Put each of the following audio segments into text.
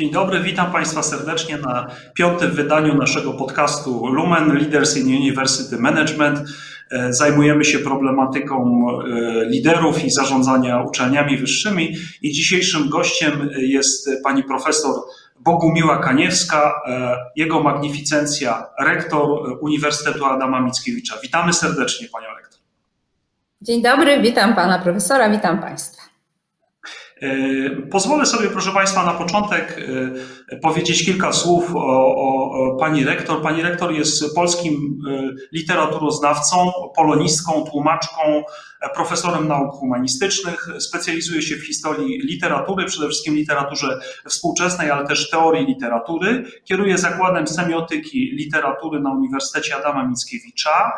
Dzień dobry, witam Państwa serdecznie na piątym wydaniu naszego podcastu Lumen Leaders in University Management. E, zajmujemy się problematyką e, liderów i zarządzania uczelniami wyższymi i dzisiejszym gościem jest pani profesor Bogumiła Kaniewska, e, jego magnificencja, rektor Uniwersytetu Adama Mickiewicza. Witamy serdecznie panią rektor. Dzień dobry, witam pana profesora, witam państwa. E, pozwolę sobie, proszę Państwa, na początek e, powiedzieć kilka słów o, o, pani rektor. Pani rektor jest polskim e, literaturoznawcą, polonistką, tłumaczką, profesorem nauk humanistycznych, specjalizuje się w historii literatury, przede wszystkim literaturze współczesnej, ale też teorii literatury. Kieruje zakładem semiotyki literatury na Uniwersytecie Adama Mickiewicza.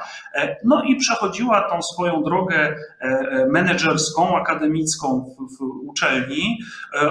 No i przechodziła tą swoją drogę menedżerską, akademicką w, w uczelni,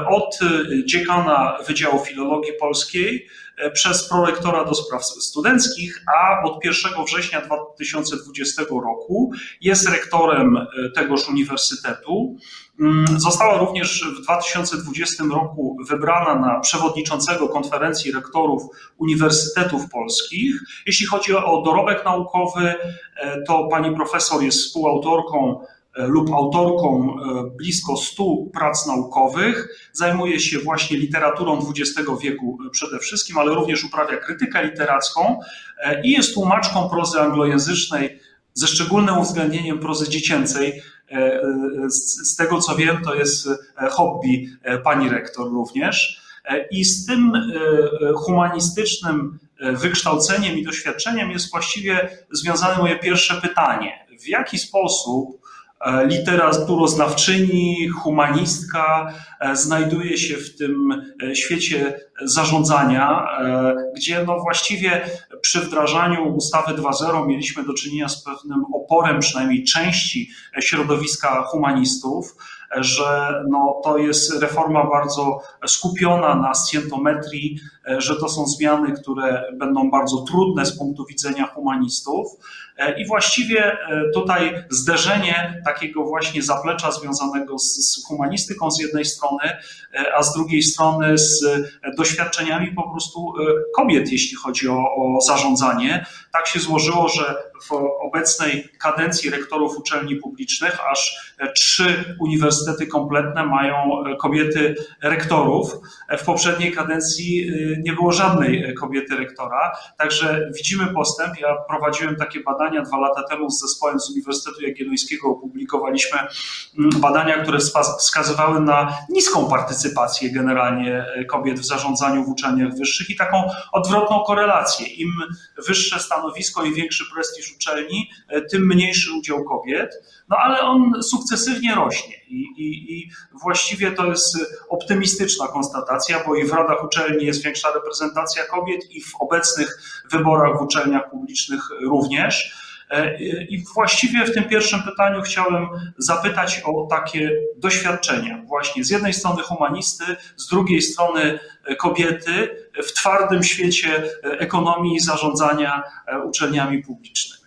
od dziekana Wydziału Filologii Polskiej, E, przez prorektora do spraw studenckich, a od 1 września 2020 roku jest rektorem e, tegoż uniwersytetu. Mm, została również w 2020 roku wybrana na przewodniczącego konferencji rektorów uniwersytetów polskich. Jeśli chodzi o dorobek naukowy, e, to pani profesor jest współautorką lub autorką e, blisko 100 prac naukowych. Zajmuje się właśnie literaturą XX wieku e, przede wszystkim, ale również uprawia krytykę literacką i jest tłumaczką prozy anglojęzycznej ze szczególnym uwzględnieniem prozy dziecięcej. Z tego co wiem, to jest hobby pani rektor również. I z tym humanistycznym wykształceniem i doświadczeniem jest właściwie związane moje pierwsze pytanie. W jaki sposób E, literaturoznawczyni, humanistka e, znajduje się w tym e, świecie zarządzania, gdzie no właściwie przy wdrażaniu ustawy 2.0 mieliśmy do czynienia z pewnym oporem przynajmniej części środowiska humanistów, że no, to jest reforma bardzo skupiona na scjentometrii, że to są zmiany, które będą bardzo trudne z punktu widzenia humanistów. I właściwie tutaj zderzenie takiego właśnie zaplecza związanego z, z humanistyką z jednej strony, a z drugiej strony z doświadczeniami po prostu kobiet, jeśli chodzi o, o zarządzanie. Tak się złożyło, że w obecnej kadencji rektorów uczelni publicznych aż trzy uniwersytety kompletne mają kobiety rektorów. W poprzedniej kadencji nie było żadnej kobiety rektora, także widzimy postęp. Ja prowadziłem takie badania dwa lata temu z zespołem z Uniwersytetu Jagiellońskiego, opublikowaliśmy mm, badania, które wskazywały na niską partycypację generalnie kobiet w zarządzaniu w uczelniach wyższych i taką odwrotną korelację. Im wyższe stanowisko i większy prestiż uczelni, e, tym mniejszy udział kobiet, no ale on sukcesywnie rośnie i, i, i właściwie to jest optymistyczna konstatacja, bo i w radach uczelni jest większa reprezentacja kobiet i w obecnych wyborach w uczelniach publicznych również. E, I właściwie w tym pierwszym pytaniu chciałem zapytać o takie doświadczenia, właśnie z jednej strony humanisty, z drugiej strony kobiety w twardym świecie ekonomii i zarządzania uczelniami publicznymi.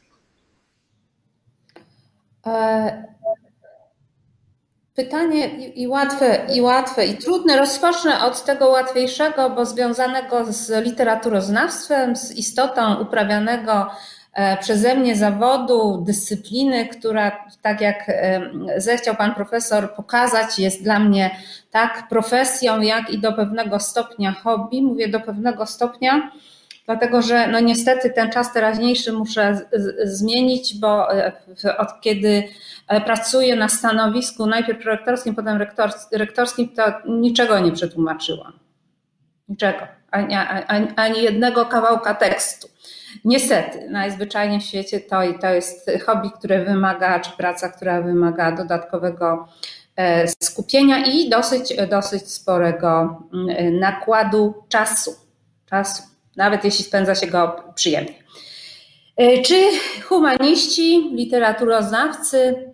Pytanie i łatwe, i łatwe, i trudne. Rozpocznę od tego łatwiejszego, bo związanego z literaturoznawstwem, z istotą uprawianego e, przeze mnie zawodu, dyscypliny, która, tak jak e, zechciał pan profesor pokazać, jest dla mnie tak profesją, jak i do pewnego stopnia hobby. Mówię do pewnego stopnia, dlatego że no niestety ten czas teraźniejszy muszę zmienić, bo e, od kiedy e, pracuję na stanowisku najpierw rektorskim, potem rektorskim, to niczego nie przetłumaczyłam. Niczego. Ani, ani, ani jednego kawałka tekstu. Niestety, najzwyczajniej w świecie to, to jest hobby, które wymaga, czy praca, która wymaga dodatkowego e, skupienia i dosyć, dosyć sporego mm, nakładu czasu. Czasu nawet jeśli spędza się go przyjemnie. E, czy humaniści, literaturoznawcy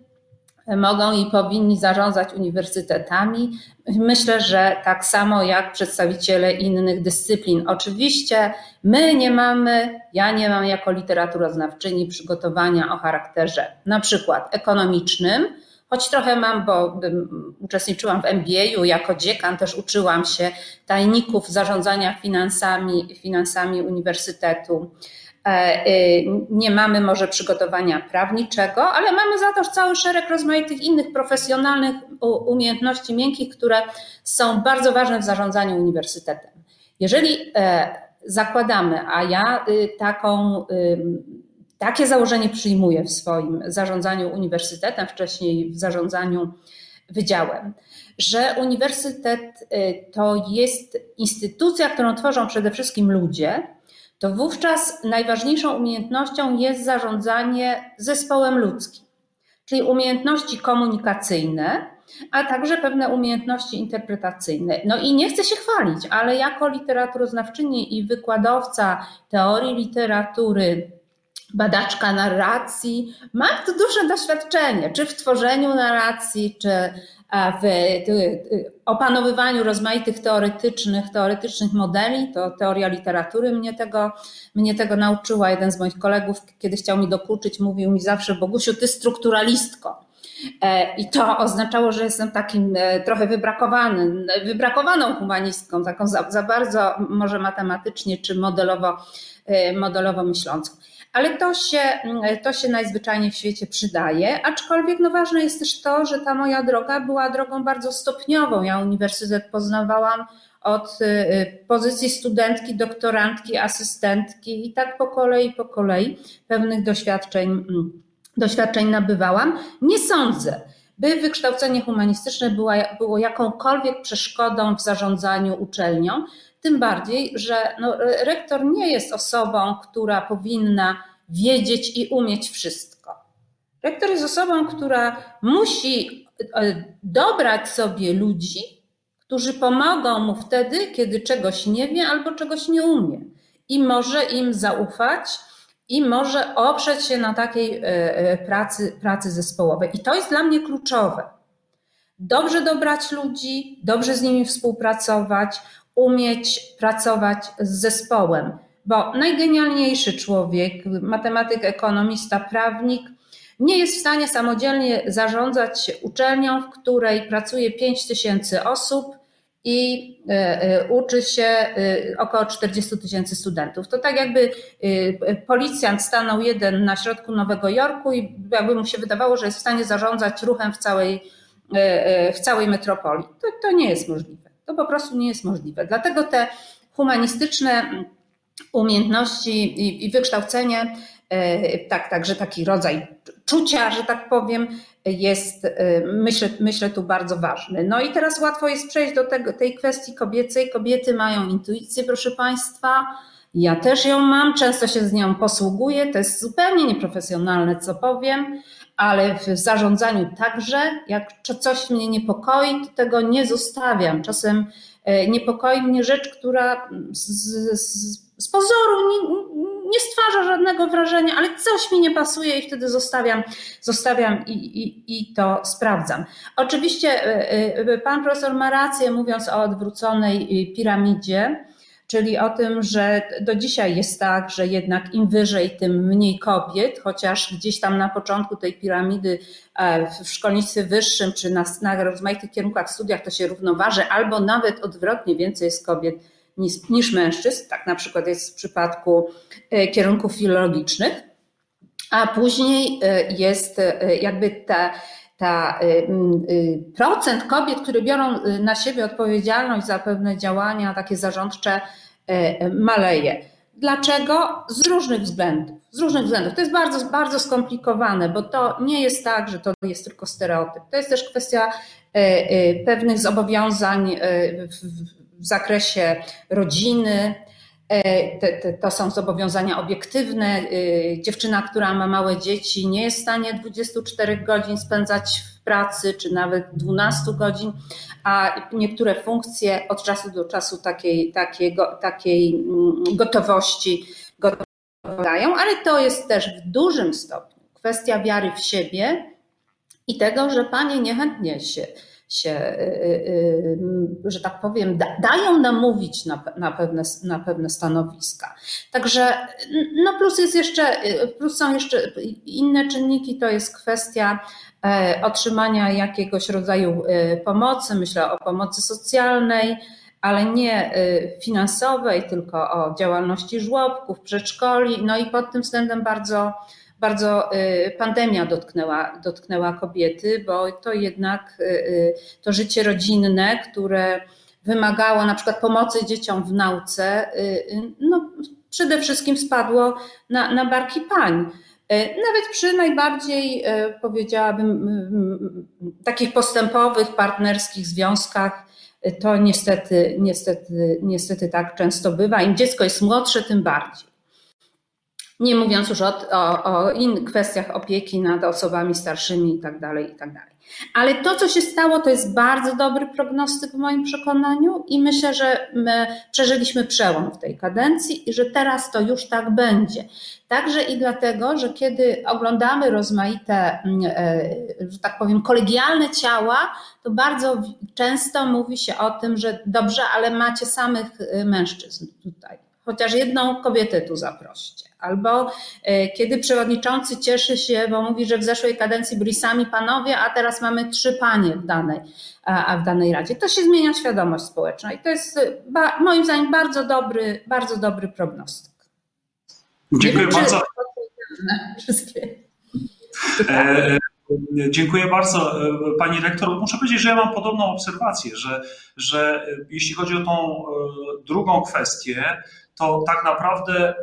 mogą i powinni zarządzać uniwersytetami? Myślę, że tak samo jak przedstawiciele innych dyscyplin. Oczywiście my nie mamy, ja nie mam jako literaturoznawczyni przygotowania o charakterze na przykład ekonomicznym, choć trochę mam, bo uczestniczyłam w MBA-u, jako dziekan też uczyłam się tajników zarządzania finansami, finansami uniwersytetu. E, y, nie mamy może przygotowania prawniczego, ale mamy za to cały szereg rozmaitych innych profesjonalnych umiejętności miękkich, które są bardzo ważne w zarządzaniu uniwersytetem. Jeżeli e, zakładamy, a ja y, taką, takie założenie przyjmuję w swoim zarządzaniu uniwersytetem, wcześniej w zarządzaniu wydziałem, że uniwersytet y, to jest instytucja, którą tworzą przede wszystkim ludzie, to wówczas najważniejszą umiejętnością jest zarządzanie zespołem ludzkim, czyli umiejętności komunikacyjne, a także pewne umiejętności interpretacyjne. No i nie chcę się chwalić, ale jako literaturoznawczyni i wykładowca teorii literatury, badaczka narracji, mam tu duże doświadczenie, czy w tworzeniu narracji, czy w opanowywaniu rozmaitych teoretycznych, teoretycznych modeli, to teoria literatury mnie tego, mnie tego nauczyła. Jeden z moich kolegów, kiedy chciał mi dokuczyć, mówił mi zawsze, Bogusiu, ty strukturalistko. E, I to oznaczało, że jestem takim e, trochę wybrakowanym, wybrakowaną humanistką, taką za, za bardzo może matematycznie czy modelowo, e, modelowo myślącą. Ale to się, to się najzwyczajniej w świecie przydaje, aczkolwiek no ważne jest też to, że ta moja droga była drogą bardzo stopniową. Ja uniwersytet poznawałam od pozycji studentki, doktorantki, asystentki i tak po kolei, po kolei pewnych doświadczeń mm, doświadczeń nabywałam. Nie sądzę, by wykształcenie humanistyczne było, jakąkolwiek przeszkodą w zarządzaniu uczelnią. Tym bardziej, że no, rektor nie jest osobą, która powinna wiedzieć i umieć wszystko. Rektor jest osobą, która musi e, dobrać sobie ludzi, którzy pomogą mu wtedy, kiedy czegoś nie wie albo czegoś nie umie. I może im zaufać, i może oprzeć się na takiej e, e, pracy, pracy zespołowej. I to jest dla mnie kluczowe. Dobrze dobrać ludzi, dobrze z nimi współpracować, umieć pracować z zespołem, bo najgenialniejszy człowiek, matematyk, ekonomista, prawnik, nie jest w stanie samodzielnie zarządzać uczelnią, w której pracuje 5 tysięcy osób, i e, e, uczy się e, około 40 tysięcy studentów. To tak jakby policjant stanął jeden na środku Nowego Jorku i jakby mu się wydawało, że jest w stanie zarządzać ruchem w całej, w całej metropolii. To, to nie jest możliwe. To po prostu nie jest możliwe. Dlatego te humanistyczne umiejętności i, i wykształcenie, tak, także taki rodzaj czucia, że tak powiem, jest, y, myślę, myślę tu bardzo ważny. No i teraz łatwo jest przejść do tego, tej kwestii kobiecej. Kobiety mają intuicję, proszę Państwa. Ja też ją mam, często się z nią posługuję. To jest zupełnie nieprofesjonalne, co powiem, ale w zarządzaniu także. Jak coś mnie niepokoi, to tego nie zostawiam. Czasem e, niepokoi mnie rzecz, która z, z, z pozoru nie, nie stwarza żadnego wrażenia, ale coś mi nie pasuje i wtedy zostawiam, zostawiam i, i, i to sprawdzam. Oczywiście e, e, pan profesor ma rację, mówiąc o odwróconej piramidzie, czyli o tym, że do dzisiaj jest tak, że jednak im wyżej, tym mniej kobiet, chociaż gdzieś tam na początku tej piramidy e, w szkolnictwie wyższym czy na, na rozmaitych kierunkach studiach to się równoważy, albo nawet odwrotnie więcej jest kobiet niż, niż mężczyzn, tak na przykład jest w przypadku e, kierunków filologicznych, a później e, jest e, jakby ta, ta procent kobiet, które biorą na siebie odpowiedzialność za pewne działania takie zarządcze, maleje. Dlaczego? Z różnych względów. Z różnych względów. To jest bardzo, bardzo skomplikowane, bo to nie jest tak, że to jest tylko stereotyp. To jest też kwestia pewnych zobowiązań w zakresie rodziny. E, te, te, to są zobowiązania obiektywne. E, dziewczyna, która ma małe dzieci, nie jest w stanie 24 godzin spędzać w pracy, czy nawet 12 godzin, a niektóre funkcje od czasu do czasu takiej, takiej, takiej mm, gotowości dają, ale to jest też w dużym stopniu kwestia wiary w siebie i tego, że panie niechętnie się się, że tak powiem, dają nam mówić na, na, pewne, na pewne stanowiska. Także no plus jest jeszcze, plus są jeszcze inne czynniki, to jest kwestia otrzymania jakiegoś rodzaju pomocy, myślę o pomocy socjalnej, ale nie finansowej, tylko o działalności żłobków, przedszkoli. No i pod tym względem bardzo, bardzo y, pandemia dotknęła, dotknęła kobiety, bo to jednak y, y, to życie rodzinne, które wymagało na przykład pomocy dzieciom w nauce, no przede wszystkim spadło na, na barki pań. Nawet przy najbardziej, powiedziałabym, takich postępowych, partnerskich związkach, to niestety, niestety, niestety tak często bywa. Im dziecko jest młodsze, tym bardziej. Nie mówiąc już o, o, o kwestiach opieki nad osobami starszymi i tak dalej, i tak. Ale to, co się stało, to jest bardzo dobry prognostyk w moim przekonaniu i myślę, że my przeżyliśmy przełom w tej kadencji i że teraz to już tak będzie. Także i dlatego, że kiedy oglądamy rozmaite, mm, e, że tak powiem, kolegialne ciała, to bardzo często mówi się o tym, że dobrze, ale macie samych e, mężczyzn tutaj. Chociaż jedną kobietę tu zaproście. Albo e, kiedy przewodniczący cieszy się, bo mówi, że w zeszłej kadencji byli sami panowie, a teraz mamy trzy panie w danej, a w danej radzie. To się zmienia świadomość społeczna i to jest moim zdaniem bardzo dobry, bardzo dobry prognostyk. Dziękuję wiem, bardzo. Wszystkie. E, dziękuję bardzo Pani Rektor. Muszę powiedzieć, że ja mam podobną obserwację, że, że jeśli chodzi o tą drugą kwestię, to tak naprawdę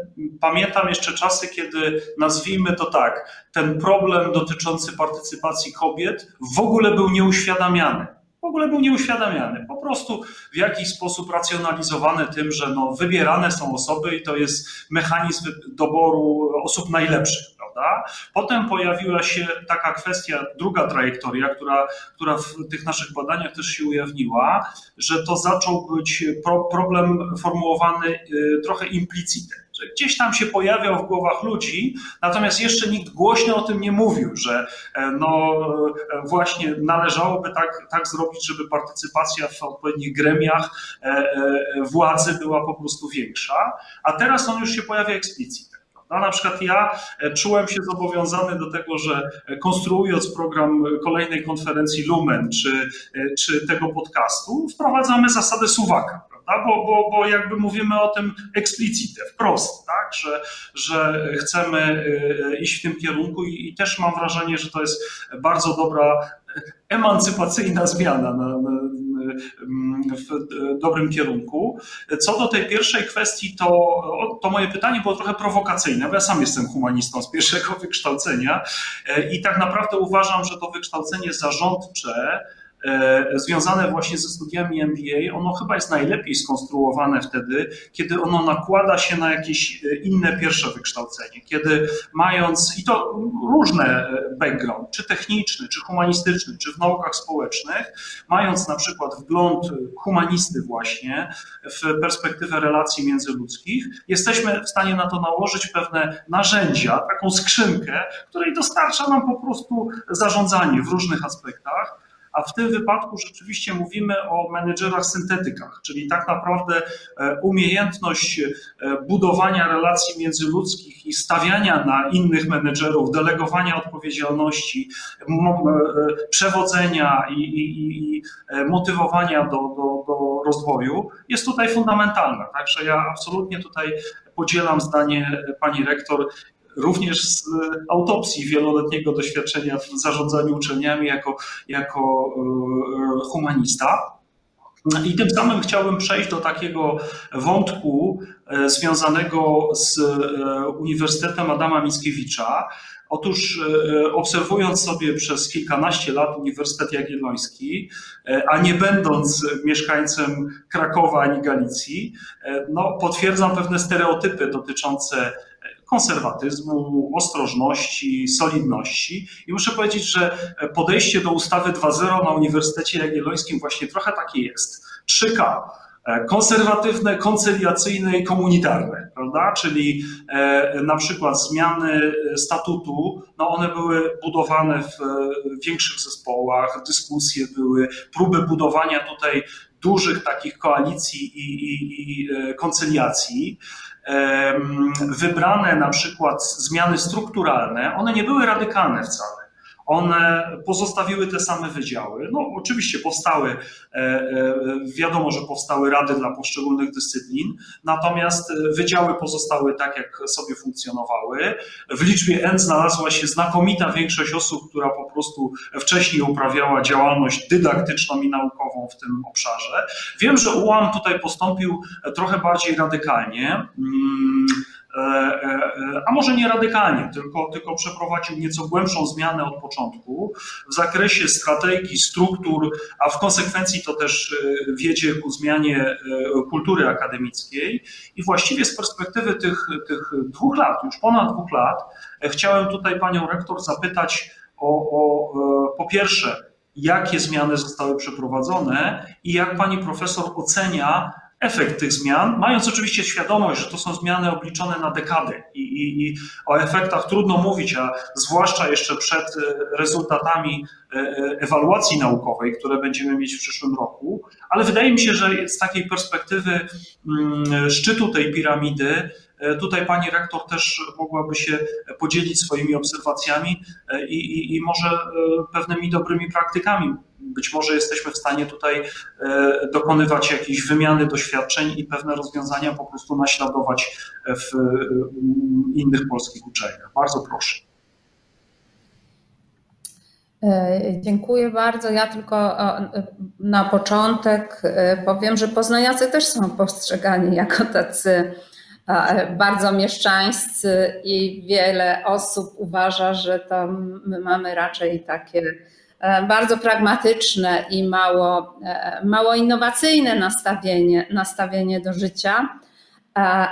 pamiętam jeszcze czasy, kiedy nazwijmy to tak, ten problem dotyczący partycypacji kobiet w ogóle był nieuświadamiany. W ogóle był nieuświadamiany. Po prostu w jakiś sposób racjonalizowany tym, że no, wybierane są osoby i to jest mechanizm doboru osób najlepszych prawda? Potem pojawiła się taka kwestia, druga trajektoria, która, która w tych naszych badaniach też się ujawniła, że to zaczął być pro, problem formułowany y, trochę implicitem że gdzieś tam się pojawiał w głowach ludzi, natomiast jeszcze nikt głośno o tym nie mówił, że e, no e, właśnie należałoby tak, tak zrobić, żeby partycypacja w odpowiednich gremiach e, władzy była po prostu większa, a teraz on już się pojawia eksplicitnie. No, na przykład ja e, czułem się zobowiązany do tego, że e, konstruując program kolejnej konferencji Lumen czy, e, czy tego podcastu, wprowadzamy zasadę suwaka. Prawda? Bo, bo, bo jakby mówimy o tym eksplicite, wprost, tak? że, że chcemy iść w tym kierunku i, i też mam wrażenie, że to jest bardzo dobra emancypacyjna zmiana na, na, w dobrym kierunku. Co do tej pierwszej kwestii, to, to moje pytanie było trochę prowokacyjne, bo ja sam jestem humanistą z pierwszego wykształcenia i tak naprawdę uważam, że to wykształcenie zarządcze E, związane właśnie ze studiami MBA, ono chyba jest najlepiej skonstruowane wtedy, kiedy ono nakłada się na jakieś e, inne pierwsze wykształcenie, kiedy mając, i to różne e, background, czy techniczny, czy humanistyczny, czy w naukach społecznych, mając na przykład wgląd humanisty właśnie w perspektywę relacji międzyludzkich, jesteśmy w stanie na to nałożyć pewne narzędzia, taką skrzynkę, której dostarcza nam po prostu zarządzanie w różnych aspektach a w tym wypadku rzeczywiście mówimy o menedżerach syntetykach, czyli tak naprawdę e, umiejętność e, budowania relacji międzyludzkich i stawiania na innych menedżerów, delegowania odpowiedzialności, e, przewodzenia i, i, i motywowania do, do, do rozwoju jest tutaj fundamentalna. Także ja absolutnie tutaj podzielam zdanie pani rektor również z autopsji wieloletniego doświadczenia w zarządzaniu uczelniami jako, jako e, humanista. I tym samym chciałbym przejść do takiego wątku e, związanego z e, Uniwersytetem Adama Mickiewicza. Otóż obserwując sobie przez kilkanaście lat Uniwersytet Jagielloński, a nie będąc mieszkańcem Krakowa ani Galicji, no, potwierdzam pewne stereotypy dotyczące konserwatyzmu, ostrożności, solidności. I muszę powiedzieć, że podejście do ustawy 2.0 na Uniwersytecie Jagiellońskim właśnie trochę takie jest. 3K. konserwatywne, koncyliacyjne i komunitarne, prawda? Czyli na przykład zmiany statutu, no one były budowane w większych zespołach, dyskusje były, próby budowania tutaj dużych takich koalicji i, i, i koncyliacji wybrane na przykład zmiany strukturalne, one nie były radykalne wcale. One pozostawiły te same wydziały. No, oczywiście powstały, e, e, wiadomo, że powstały rady dla poszczególnych dyscyplin, natomiast wydziały pozostały tak, jak sobie funkcjonowały. W liczbie N znalazła się znakomita większość osób, która po prostu wcześniej uprawiała działalność dydaktyczną i naukową w tym obszarze. Wiem, że UAM tutaj postąpił trochę bardziej radykalnie. Hmm E, e, a może nie radykalnie, tylko, tylko przeprowadził nieco głębszą zmianę od początku w zakresie strategii, struktur, a w konsekwencji to też e, wiedzie ku zmianie kultury akademickiej. I właściwie z perspektywy tych, tych dwóch lat, już ponad dwóch lat, chciałem tutaj panią rektor zapytać o, o po pierwsze, jakie zmiany zostały przeprowadzone i jak pani profesor ocenia efekt tych zmian, mając oczywiście świadomość, że to są zmiany obliczone na dekady i, i, i, o efektach trudno mówić, a zwłaszcza jeszcze przed e, rezultatami e, e, ewaluacji naukowej, które będziemy mieć w przyszłym roku, ale wydaje mi się, że z takiej perspektywy mm, szczytu tej piramidy, tutaj pani rektor też mogłaby się podzielić swoimi obserwacjami i, i, i może pewnymi dobrymi praktykami być może jesteśmy w stanie tutaj e, dokonywać jakiejś wymiany doświadczeń i pewne rozwiązania po prostu naśladować w e, innych polskich uczelniach. Bardzo proszę. E, dziękuję bardzo. Ja tylko na początek powiem, że poznaniacy też są postrzegani jako tacy bardzo mieszczańscy i wiele osób uważa, że to my mamy raczej takie E, bardzo pragmatyczne i mało, e, mało innowacyjne nastawienie, nastawienie do życia.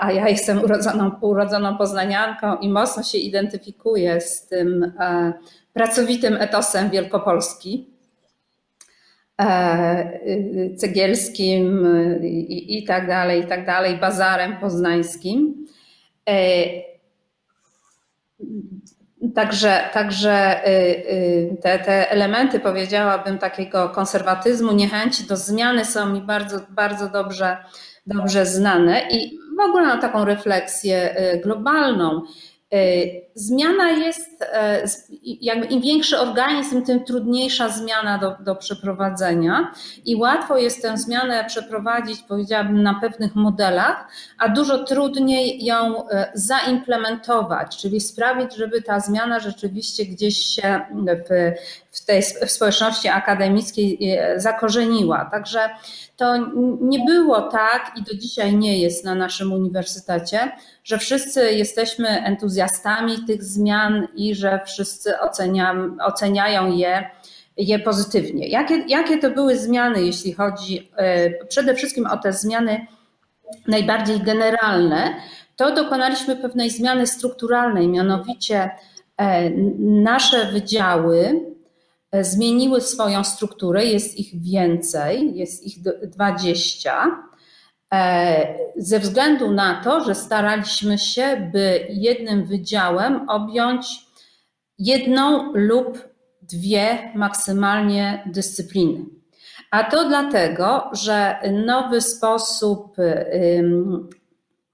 A ja jestem urodzoną, urodzoną poznanianką i mocno się identyfikuję z tym e, pracowitym etosem Wielkopolski, cegielskim i, i tak dalej, i tak dalej, bazarem poznańskim. Także, także y, y, te, te elementy, powiedziałabym, takiego konserwatyzmu, niechęci do zmiany są mi bardzo, bardzo dobrze, dobrze znane i w ogóle na taką refleksję y, globalną. E, zmiana jest, e, jakby im większy organizm, tym trudniejsza zmiana do, do przeprowadzenia i łatwo jest tę zmianę przeprowadzić, powiedziałabym, na pewnych modelach, a dużo trudniej ją e, zaimplementować, czyli sprawić, żeby ta zmiana rzeczywiście gdzieś się w, tej społeczności akademickiej zakorzeniła. Także to nie było tak i do dzisiaj nie jest na naszym uniwersytecie, że wszyscy jesteśmy entuzjastami tych zmian i że wszyscy oceniam, oceniają je, je pozytywnie. Jakie, jakie to były zmiany, jeśli chodzi e, przede wszystkim o te zmiany najbardziej generalne? To dokonaliśmy pewnej zmiany strukturalnej, mianowicie e, nasze wydziały E, zmieniły swoją strukturę, jest ich więcej, jest ich 20, e, ze względu na to, że staraliśmy się, by jednym wydziałem objąć jedną lub dwie maksymalnie dyscypliny. A to dlatego, że nowy sposób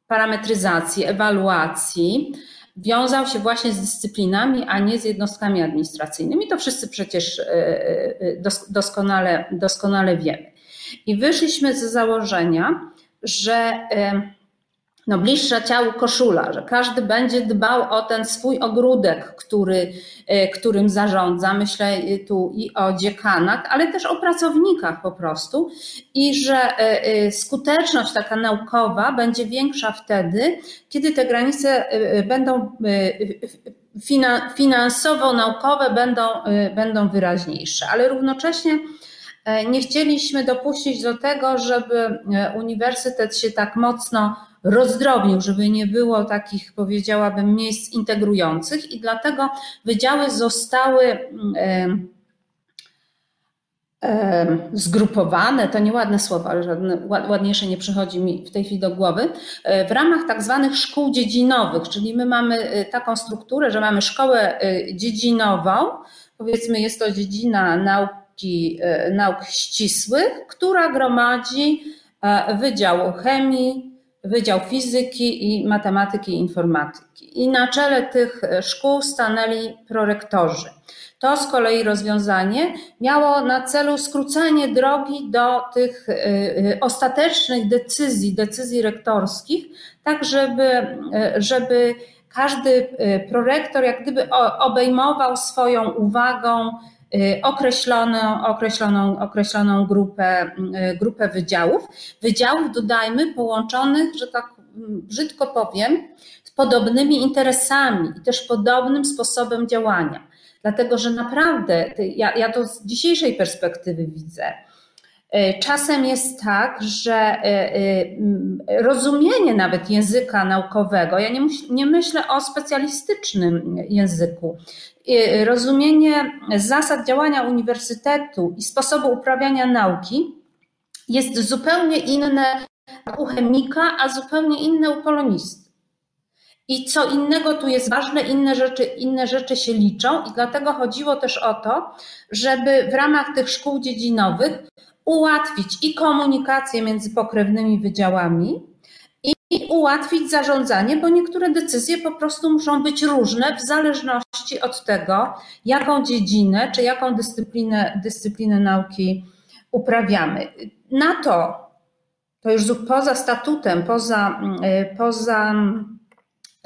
parametryzacji, ewaluacji, wiązał się właśnie z dyscyplinami, a nie z jednostkami administracyjnymi. To wszyscy przecież e, e, doskonale, doskonale wiemy. I wyszliśmy z założenia, że e, no, bliższa ciału koszula, że każdy będzie dbał o ten swój ogródek, który, e, którym zarządza. Myślę e, tu i o dziekanach, ale też o pracownikach po prostu. I że e, skuteczność taka naukowa będzie większa wtedy, kiedy te granice będą finansowo-naukowe będą, będą wyraźniejsze, ale równocześnie nie chcieliśmy dopuścić do tego, żeby uniwersytet się tak mocno rozdrobnił, żeby nie było takich, powiedziałabym, miejsc integrujących i dlatego wydziały zostały zgrupowane, to nieładne słowo, ale żadne ładniejsze nie przychodzi mi w tej chwili do głowy, w ramach tak zwanych szkół dziedzinowych, czyli my mamy taką strukturę, że mamy szkołę dziedzinową, powiedzmy jest to dziedzina nauki, nauk ścisłych, która gromadzi Wydział Chemii, Wydział Fizyki i Matematyki i Informatyki. I na czele tych szkół stanęli prorektorzy. To z kolei rozwiązanie miało na celu skrócenie drogi do tych y, y, ostatecznych decyzji, decyzji rektorskich, tak żeby, żeby każdy prorektor jak gdyby obejmował swoją uwagą określoną, określoną, określoną grupę, grupę wydziałów. Wydziałów, dodajmy, połączonych, że tak brzydko powiem, z podobnymi interesami i też podobnym sposobem działania. Dlatego, że naprawdę, ja, ja to z dzisiejszej perspektywy widzę, Czasem jest tak, że e, e, rozumienie nawet języka naukowego, ja nie, nie, myślę o specjalistycznym języku, rozumienie zasad działania uniwersytetu i sposobu uprawiania nauki jest zupełnie inne u chemika, a zupełnie inne u polonisty. I co innego tu jest ważne, inne rzeczy, inne rzeczy się liczą, i dlatego chodziło też o to, żeby w ramach tych szkół dziedzinowych ułatwić i komunikację między pokrewnymi wydziałami, i ułatwić zarządzanie, bo niektóre decyzje po prostu muszą być różne w zależności od tego, jaką dziedzinę czy jaką dyscyplinę, dyscyplinę nauki uprawiamy. Na to, to już poza statutem, poza, poza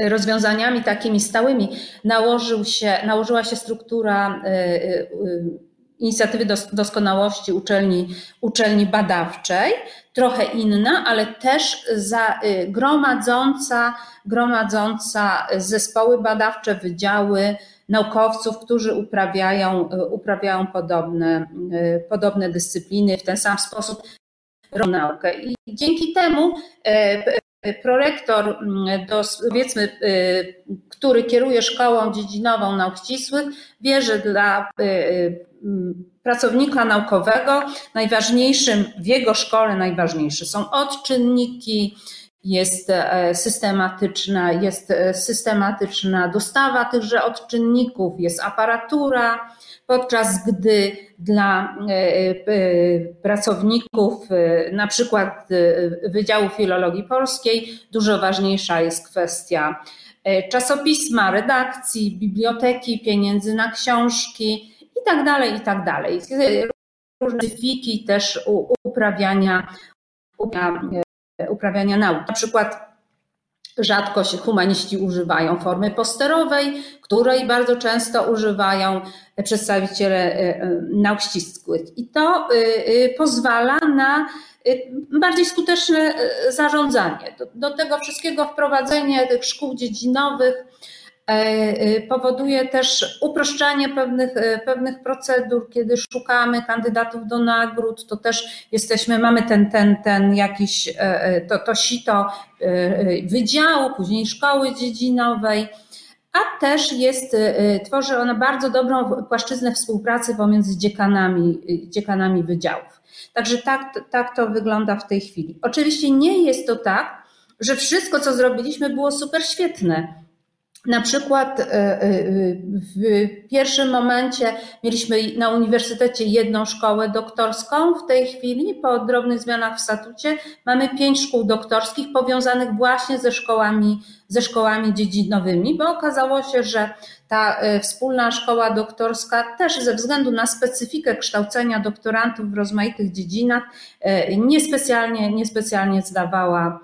rozwiązaniami takimi stałymi nałożył się, nałożyła się struktura y, y, y, inicjatywy doskonałości uczelni, uczelni badawczej, trochę inna, ale też za, gromadząca, gromadząca zespoły badawcze, wydziały naukowców, którzy uprawiają, uprawiają podobne, podobne dyscypliny w ten sam sposób naukę. I dzięki temu prorektor, mm, do, powiedzmy, y, który kieruje szkołą dziedzinową nauk ścisłych, wie, że dla y, y, pracownika naukowego najważniejszym w jego szkole najważniejsze są odczynniki, jest e, systematyczna, jest e, systematyczna dostawa tychże odczynników, jest aparatura, podczas gdy dla e, pracowników na przykład Wydziału Filologii Polskiej dużo ważniejsza jest kwestia czasopisma, redakcji, biblioteki, pieniędzy na książki tak dalej, i tak dalej. Różne fiki też uprawiania, uprawiania nauki. Na przykład Rzadko się humaniści używają formy posterowej, której bardzo często używają przedstawiciele e, e, nauk ścisłych. I to e, pozwala na bardziej skuteczne zarządzanie. Do, do tego wszystkiego wprowadzenie tych szkół dziedzinowych E, e, powoduje też uproszczenie pewnych, e, pewnych procedur, kiedy szukamy kandydatów do nagród, to też jesteśmy, mamy ten, ten, ten jakiś, to, to sito wydziału, później szkoły dziedzinowej, a też jest, tworzy ona bardzo dobrą płaszczyznę współpracy pomiędzy dziekanami, dziekanami wydziałów. Także tak, tak to wygląda w tej chwili. Oczywiście nie jest to tak, że wszystko, co zrobiliśmy, było super świetne na przykład e, e, w pierwszym momencie mieliśmy na uniwersytecie jedną szkołę doktorską. W tej chwili, po drobnych zmianach w statucie, mamy pięć szkół doktorskich powiązanych właśnie ze szkołami, ze szkołami dziedzinowymi, bo okazało się, że ta e, wspólna szkoła doktorska też ze względu na specyfikę kształcenia doktorantów w rozmaitych dziedzinach niespecjalnie, niespecjalnie zdawała,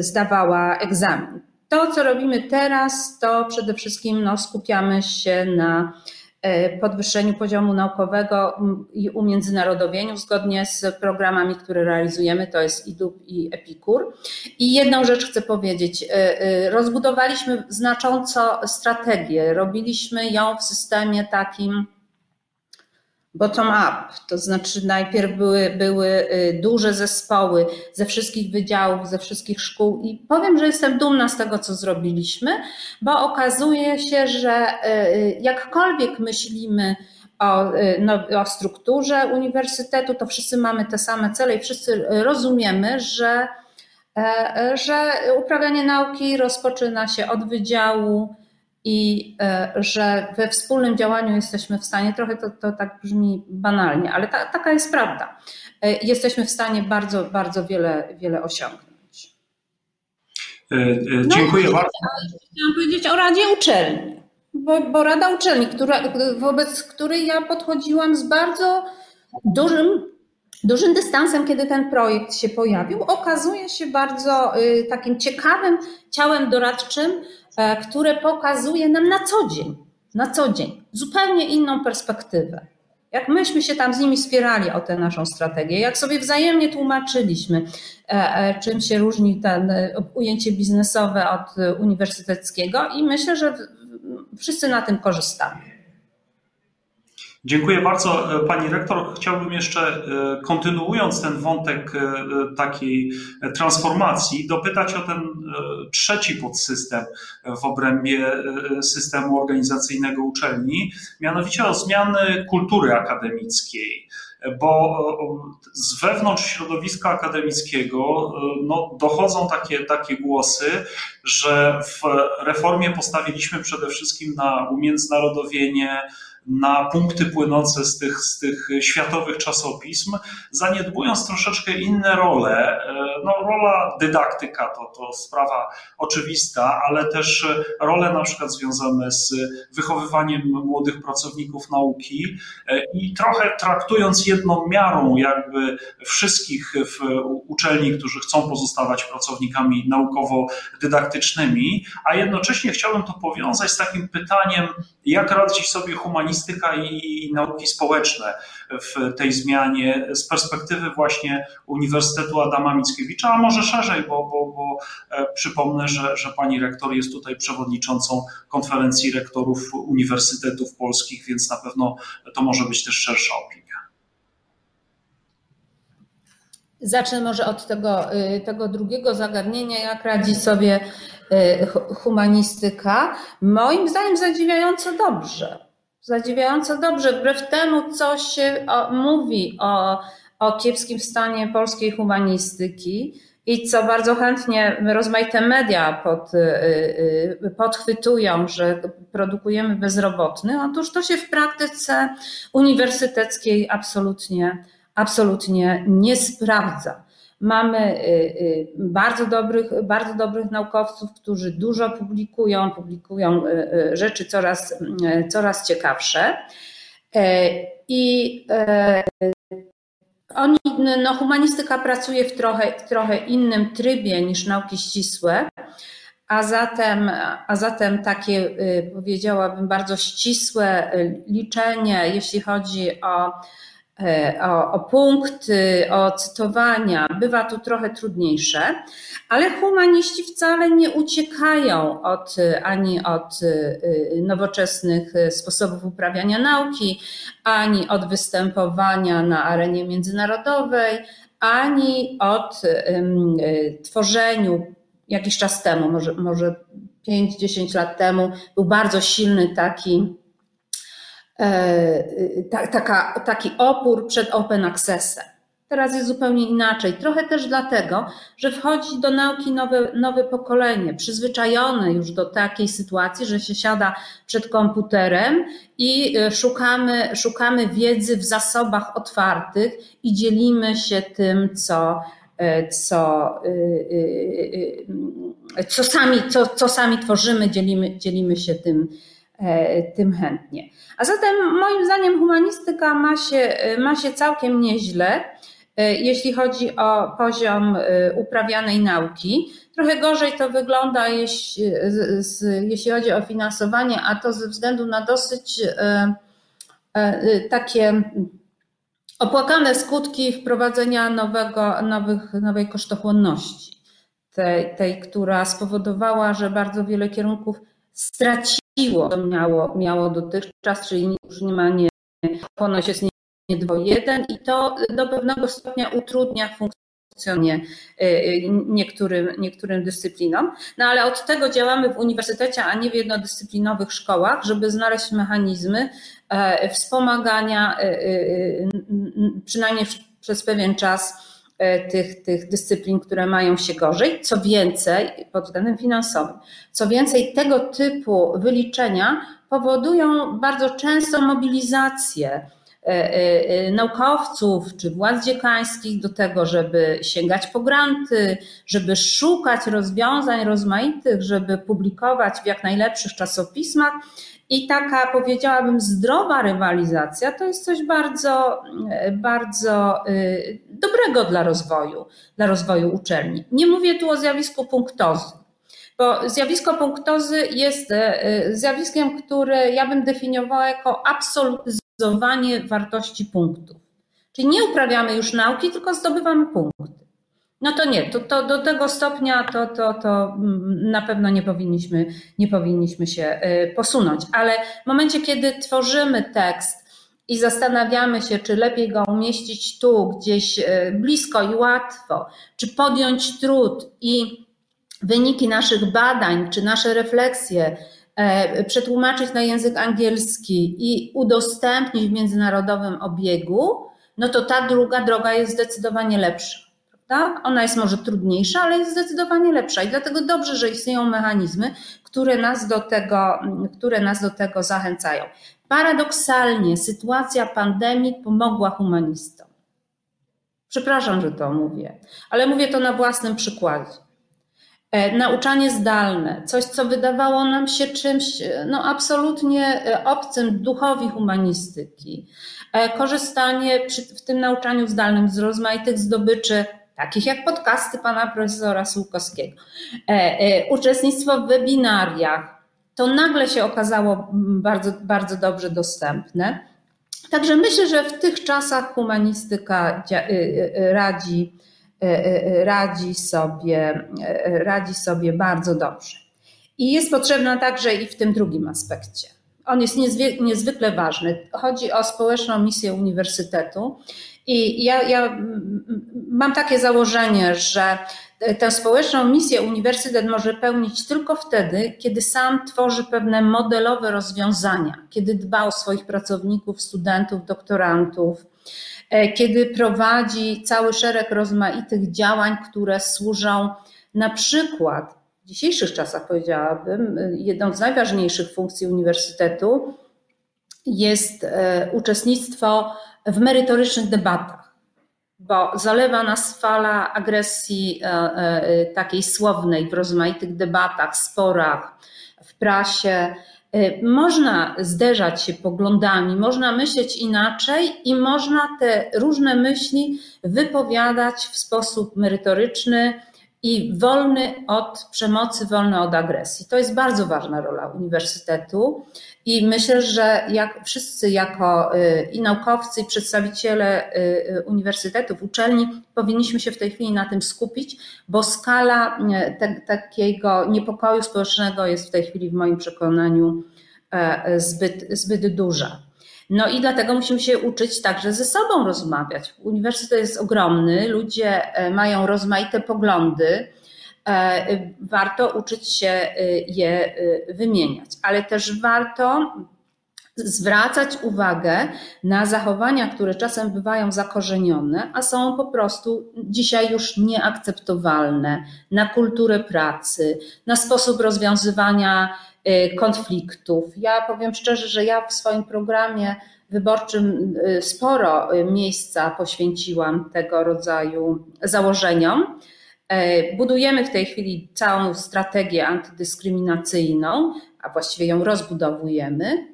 zdawała egzamin. To, co robimy teraz, to przede wszystkim no, skupiamy się na e, podwyższeniu poziomu naukowego i umiędzynarodowieniu zgodnie z programami, które realizujemy, to jest IDUB i EPIKUR. I jedną rzecz chcę powiedzieć. E, e, rozbudowaliśmy znacząco strategię, robiliśmy ją w systemie takim bottom-up, to znaczy najpierw były, były y, duże zespoły ze wszystkich wydziałów, ze wszystkich szkół i powiem, że jestem dumna z tego, co zrobiliśmy, bo okazuje się, że y, jakkolwiek myślimy o, no, o strukturze uniwersytetu, to wszyscy mamy te same cele i wszyscy rozumiemy, że, że uprawianie nauki rozpoczyna się od wydziału i że we wspólnym działaniu jesteśmy w stanie, trochę to, to tak brzmi banalnie, ale ta, taka jest prawda, jesteśmy w stanie bardzo, bardzo wiele, wiele osiągnąć. E, e, dziękuję no, bardzo. Chciałam powiedzieć o Radzie Uczelni, bo, bo Rada Uczelni, która, wobec której ja podchodziłam z bardzo dużym, dużym dystansem, kiedy ten projekt się pojawił, okazuje się bardzo y, takim ciekawym ciałem doradczym, e, które pokazuje nam na co dzień, na co dzień zupełnie inną perspektywę. Jak myśmy się tam z nimi wspierali o tę naszą strategię, jak sobie wzajemnie tłumaczyliśmy, e, e, czym się różni ten e, ujęcie biznesowe od uniwersyteckiego i myślę, że wszyscy na tym korzystamy. Dziękuję bardzo Pani Rektor. Chciałbym jeszcze, kontynuując ten wątek takiej transformacji, dopytać o ten trzeci podsystem w obrębie systemu organizacyjnego uczelni, mianowicie o zmiany kultury akademickiej bo z wewnątrz środowiska akademickiego no, dochodzą takie, takie głosy, że w reformie postawiliśmy przede wszystkim na umiędzynarodowienie, na punkty płynące z tych, z tych światowych czasopism, zaniedbując troszeczkę inne role. E, no, rola dydaktyka to, to sprawa oczywista, ale też role na przykład związane z wychowywaniem młodych pracowników nauki e, i trochę traktując jedną miarą jakby wszystkich w uczelni, którzy chcą pozostawać pracownikami naukowo-dydaktycznymi, a jednocześnie chciałbym to powiązać z takim pytaniem, jak radzić sobie humanistyka i, nauki społeczne w tej zmianie z perspektywy właśnie Uniwersytetu Adama Mickiewicza, a może szerzej, bo, bo, bo e, przypomnę, że, że pani rektor jest tutaj przewodniczącą konferencji rektorów uniwersytetów polskich, więc na pewno to może być też szersza opinia. Zacznę może od tego, y, tego drugiego zagadnienia, jak radzi sobie y, humanistyka. Moim zdaniem zadziwiająco dobrze. Zadziwiająco dobrze, wbrew temu, co się mówi o, o kiepskim stanie polskiej humanistyki i co bardzo chętnie rozmaite media pod, y, podchwytują, że produkujemy bezrobotnych, otóż to się w praktyce uniwersyteckiej absolutnie absolutnie nie sprawdza. Mamy y, y, bardzo dobrych, bardzo dobrych naukowców, którzy dużo publikują, publikują y, rzeczy coraz, coraz ciekawsze. E, I e, oni, no, humanistyka pracuje w trochę, trochę innym trybie niż nauki ścisłe, a zatem, a zatem takie, powiedziałabym, bardzo ścisłe liczenie, jeśli chodzi o o, o punkty, o cytowania, bywa to trochę trudniejsze, ale humaniści wcale nie uciekają od, ani od e, nowoczesnych sposobów uprawiania nauki, ani od występowania na arenie międzynarodowej, ani od um, tworzeniu jakiś czas temu, może, może 5-10 lat temu, był bardzo silny taki E, taka, taki opór przed open accessem. Teraz jest zupełnie inaczej. Trochę też dlatego, że wchodzi do nauki nowe, nowe pokolenie, przyzwyczajone już do takiej sytuacji, że się siada przed komputerem i e, szukamy, szukamy wiedzy w zasobach otwartych i dzielimy się tym, co, e, co, co, sami, co, co sami tworzymy, dzielimy, dzielimy się tym, tym chętnie. A zatem moim zdaniem humanistyka ma się, ma się całkiem nieźle, e, jeśli chodzi o poziom e, uprawianej nauki. Trochę gorzej to wygląda, jeśli, chodzi o finansowanie, a to ze względu na dosyć e, takie opłakane skutki wprowadzenia nowego, nowych, nowej kosztochłonności. Tej, tej, która spowodowała, że bardzo wiele kierunków straciło to miało, miało dotychczas, czyli już nie ma nie, ponoć jest nie, nie dwo-jeden i to do pewnego stopnia utrudnia funkcjonowanie y, y, niektórym, niektórym dyscyplinom. No ale od tego działamy w uniwersytecie, a nie w jednodyscyplinowych szkołach, żeby znaleźć mechanizmy, wspomagania przynajmniej przez pewien czas tych, tych dyscyplin, które mają się gorzej. Co więcej, pod względem finansowym, co więcej, tego typu wyliczenia powodują bardzo często mobilizację E, e, e, naukowców czy władz dziekańskich do tego, żeby sięgać po granty, żeby szukać rozwiązań rozmaitych, żeby publikować w jak najlepszych czasopismach. I taka, powiedziałabym, zdrowa rywalizacja to jest coś bardzo, bardzo dobrego dla rozwoju, dla rozwoju uczelni. Nie mówię tu o zjawisku punktozy, bo zjawisko punktozy jest zjawiskiem, które ja bym definiowała jako absolutyzm zdobywanie wartości punktów. Czyli nie uprawiamy już nauki, tylko zdobywamy punkty. No to nie, to, to do tego stopnia to, to, to mm, na pewno nie powinniśmy, nie powinniśmy się y, posunąć. Ale w momencie, kiedy tworzymy tekst i zastanawiamy się, czy lepiej go umieścić tu, gdzieś y, blisko i łatwo, czy podjąć trud i wyniki naszych badań, czy nasze refleksje E, przetłumaczyć na język angielski i udostępnić w międzynarodowym obiegu, no to ta druga droga jest zdecydowanie lepsza. Prawda? Ona jest może trudniejsza, ale jest zdecydowanie lepsza i dlatego dobrze, że istnieją mechanizmy, które nas do tego, które nas do tego zachęcają. Paradoksalnie sytuacja pandemii pomogła humanistom. Przepraszam, że to mówię, ale mówię to na własnym przykładzie. E, nauczanie zdalne, coś, co wydawało nam się czymś e, no, absolutnie e, obcym duchowi humanistyki. Korzystanie przy, w tym nauczaniu zdalnym z rozmaitych zdobyczy, takich jak podcasty pana profesora Sułkowskiego, uczestnictwo w webinariach, to nagle się okazało bardzo, bardzo dobrze dostępne. Także myślę, że w tych czasach humanistyka radzi E, e, radzi sobie, e, radzi sobie bardzo dobrze. I jest potrzebna także i w tym drugim aspekcie. On jest niezwykle ważny. Chodzi o społeczną misję uniwersytetu. I ja, ja mam takie założenie, że tę społeczną misję uniwersytet może pełnić tylko wtedy, kiedy sam tworzy pewne modelowe rozwiązania, kiedy dba o swoich pracowników, studentów, doktorantów, E, kiedy prowadzi cały szereg rozmaitych działań, które służą na przykład w dzisiejszych czasach, powiedziałabym, jedną z najważniejszych funkcji uniwersytetu jest e, uczestnictwo w merytorycznych debatach, bo zalewa nas fala agresji e, takiej słownej w rozmaitych debatach, sporach, w prasie, można zderzać się poglądami, można myśleć inaczej i można te różne myśli wypowiadać w sposób merytoryczny i wolny od przemocy, wolny od agresji. To jest bardzo ważna rola uniwersytetu i myślę, że jak wszyscy jako y, i naukowcy, i przedstawiciele y, uniwersytetów, uczelni powinniśmy się w tej chwili na tym skupić, bo skala y, te, takiego niepokoju społecznego jest w tej chwili w moim przekonaniu e, zbyt, zbyt duża. No i dlatego musimy się uczyć także ze sobą rozmawiać. Uniwersytet jest ogromny, ludzie e, mają rozmaite poglądy, E, warto uczyć się e, je wymieniać, ale też warto zwracać uwagę na zachowania, które czasem bywają zakorzenione, a są po prostu dzisiaj już nieakceptowalne, na kulturę pracy, na sposób rozwiązywania konfliktów. Ja powiem szczerze, że ja w swoim programie wyborczym sporo miejsca poświęciłam tego rodzaju założeniom. E, budujemy w tej chwili całą strategię antydyskryminacyjną, a właściwie ją rozbudowujemy.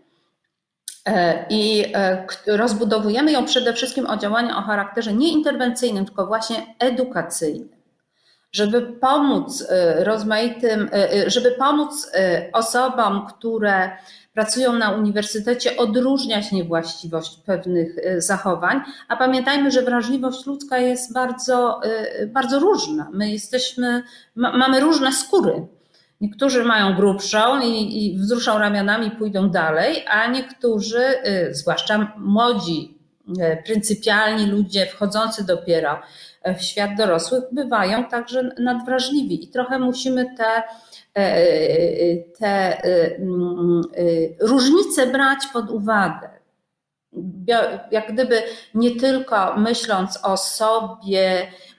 E, I e, rozbudowujemy ją przede wszystkim o działania o charakterze nie interwencyjnym, tylko właśnie edukacyjnym, żeby pomóc rozmaitym, żeby pomóc osobom, które pracują na uniwersytecie, odróżniać niewłaściwość pewnych zachowań, a pamiętajmy, że wrażliwość ludzka jest bardzo, bardzo różna. My jesteśmy, ma, mamy różne skóry. Niektórzy mają grubszą i, i wzruszą ramionami, pójdą dalej, a niektórzy, zwłaszcza młodzi, pryncypialni ludzie wchodzący dopiero w świat dorosłych, bywają także nadwrażliwi i trochę musimy te te mm, y, różnice brać pod uwagę. jak gdyby nie tylko myśląc o sobie, E,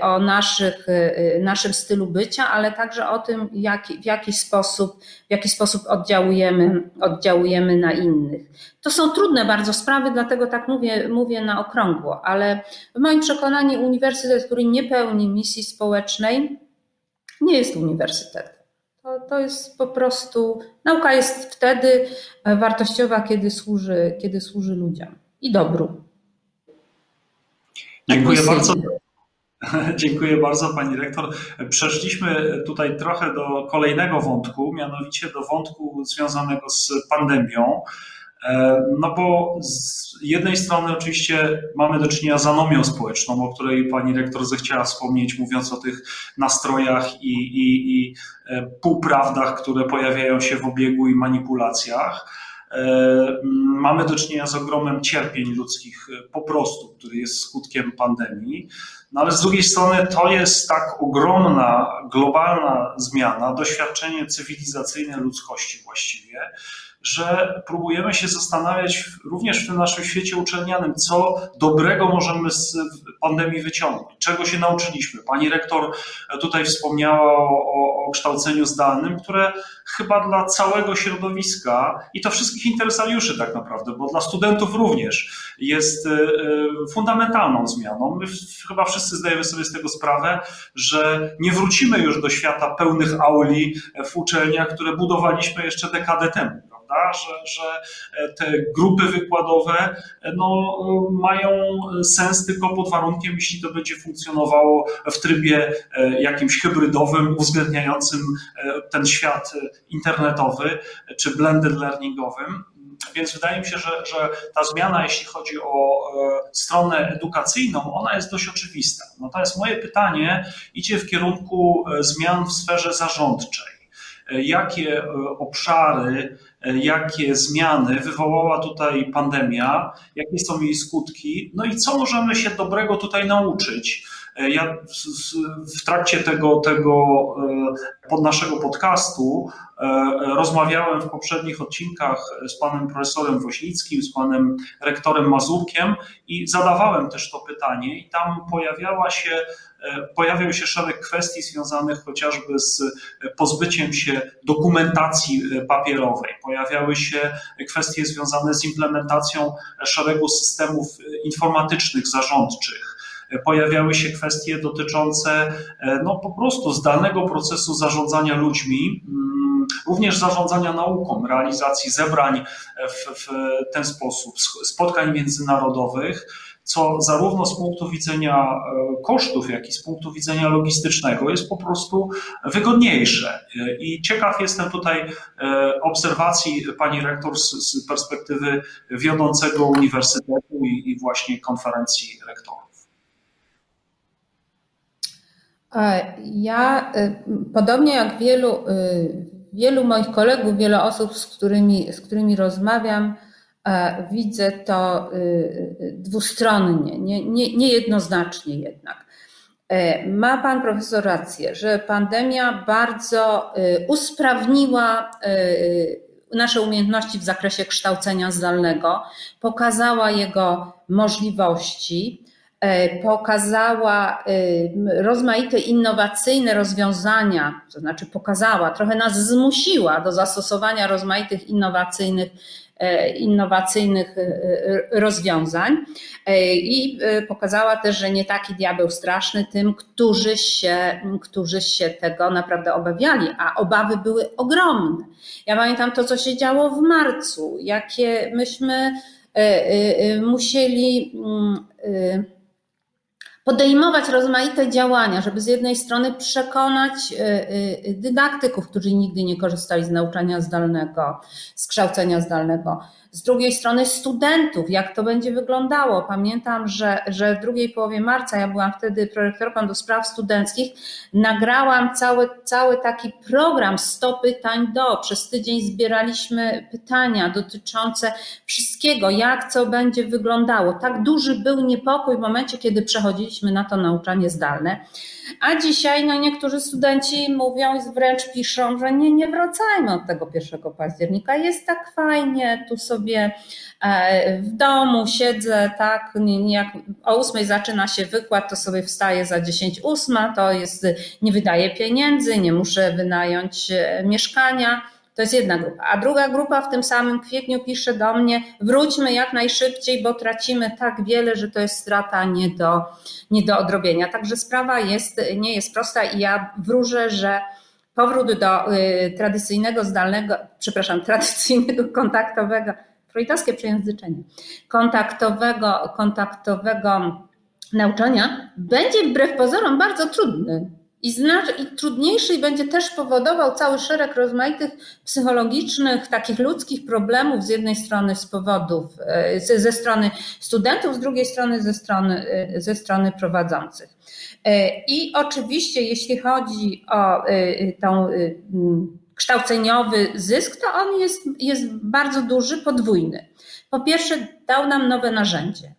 o naszych, e, naszym stylu bycia, ale także o tym, jak, w, jaki sposób, w jaki sposób oddziałujemy, oddziałujemy na innych. To są trudne bardzo sprawy, dlatego tak mówię, mówię na okrągło, ale w moim przekonaniu uniwersytet, który nie pełni misji społecznej, nie jest uniwersytetem. To, to jest po prostu, nauka jest wtedy wartościowa, kiedy służy, kiedy służy ludziom i dobru. Dziękuję bardzo. Dziękuję bardzo Pani Rektor. Przeszliśmy tutaj trochę do kolejnego wątku, mianowicie do wątku związanego z pandemią. E, no bo z jednej strony oczywiście mamy do czynienia z anomią społeczną, o której pani rektor zechciała wspomnieć, mówiąc o tych nastrojach i, i, i e, półprawdach, które pojawiają się w obiegu i manipulacjach. E, mamy do czynienia z ogromem cierpień ludzkich po prostu, który jest skutkiem pandemii. No ale z drugiej strony to jest tak ogromna, globalna zmiana, doświadczenie cywilizacyjne ludzkości właściwie, że próbujemy się zastanawiać również w tym naszym świecie uczelnianym, co dobrego możemy z pandemii wyciągnąć, czego się nauczyliśmy. Pani rektor tutaj wspomniała o, o kształceniu zdalnym, które chyba dla całego środowiska i to wszystkich interesariuszy tak naprawdę, bo dla studentów również jest e, e, fundamentalną zmianą. My chyba wszyscy zdajemy sobie z tego sprawę, że nie wrócimy już do świata pełnych auli w uczelniach, które budowaliśmy jeszcze dekadę temu prawda? Że, że e, te grupy wykładowe e, no, mają sens tylko pod warunkiem, jeśli to będzie funkcjonowało w trybie e, jakimś hybrydowym, uwzględniającym ten świat internetowy czy blended learningowym. Więc wydaje mi się, że, że ta zmiana, jeśli chodzi o stronę edukacyjną, ona jest dość oczywista. Natomiast moje pytanie idzie w kierunku zmian w sferze zarządczej. Jakie obszary jakie zmiany wywołała tutaj pandemia, jakie są jej skutki, no i co możemy się dobrego tutaj nauczyć. Ja w trakcie tego, tego e, pod naszego podcastu e, rozmawiałem w poprzednich odcinkach z panem profesorem Woźnickim, z panem rektorem Mazurkiem i zadawałem też to pytanie i tam pojawiała się E, pojawiał się szereg kwestii związanych chociażby z pozbyciem się dokumentacji e, papierowej. Pojawiały się kwestie związane z implementacją szeregu systemów e, informatycznych, zarządczych pojawiały się kwestie dotyczące no, po prostu zdalnego procesu zarządzania ludźmi, mm, również zarządzania nauką, realizacji zebrań w, w ten sposób, spotkań międzynarodowych co zarówno z punktu widzenia e, kosztów, jak i z punktu widzenia logistycznego jest po prostu wygodniejsze. I ciekaw jestem tutaj e, obserwacji pani rektor z, perspektywy wiodącego uniwersytetu i właśnie konferencji rektorów. Ja, e, podobnie jak wielu, wielu moich kolegów, wiele osób, z którymi, z którymi rozmawiam, E, widzę to y, y, dwustronnie, nie, nie, niejednoznacznie jednak. E, ma Pan profesor rację, że pandemia bardzo y, usprawniła nasze umiejętności w zakresie kształcenia zdalnego, pokazała jego możliwości, e, pokazała rozmaite innowacyjne rozwiązania, to znaczy pokazała, trochę nas zmusiła do zastosowania rozmaitych innowacyjnych E, innowacyjnych e, e, rozwiązań i pokazała też, że nie taki diabeł straszny tym, którzy się, którzy się tego naprawdę obawiali, a obawy były ogromne. Ja pamiętam to, co się działo w marcu, jakie myśmy musieli podejmować rozmaite działania, żeby z jednej strony przekonać y, y, dydaktyków, którzy nigdy nie korzystali z nauczania zdalnego, z kształcenia zdalnego, z drugiej strony studentów, jak to będzie wyglądało. Pamiętam, że, że w drugiej połowie marca, ja byłam wtedy prorektorką do spraw studenckich, nagrałam cały, cały taki program 100 pytań do. Przez tydzień zbieraliśmy pytania dotyczące wszystkiego, jak co będzie wyglądało. Tak duży był niepokój w momencie, kiedy przechodziliśmy na to nauczanie zdalne. A dzisiaj no, niektórzy studenci mówią wręcz piszą, że nie, nie wracajmy od tego 1 października. Jest tak fajnie, tu sobie sobie w domu, siedzę, tak, jak o ósmej zaczyna się wykład, to sobie wstaję za 10 ósma, to jest, nie wydaję pieniędzy, nie muszę wynająć mieszkania, to jest jedna grupa. A druga grupa w tym samym kwietniu pisze do mnie: wróćmy jak najszybciej, bo tracimy tak wiele, że to jest strata nie do, nie do odrobienia. Także sprawa jest, nie jest prosta i ja wróżę, że powrót do y, tradycyjnego, zdalnego, przepraszam, tradycyjnego kontaktowego, freudowskie przejęzyczenie, kontaktowego, kontaktowego nauczania będzie wbrew pozorom bardzo trudny i, i trudniejszy i będzie też powodował cały szereg rozmaitych psychologicznych, takich ludzkich problemów z jednej strony z powodów, e, ze strony studentów, z drugiej strony ze strony, e, ze strony prowadzących. E, I oczywiście, jeśli chodzi o tą kształceniowy zysk, to on jest, jest bardzo duży, podwójny. Po pierwsze, dał nam nowe narzędzie,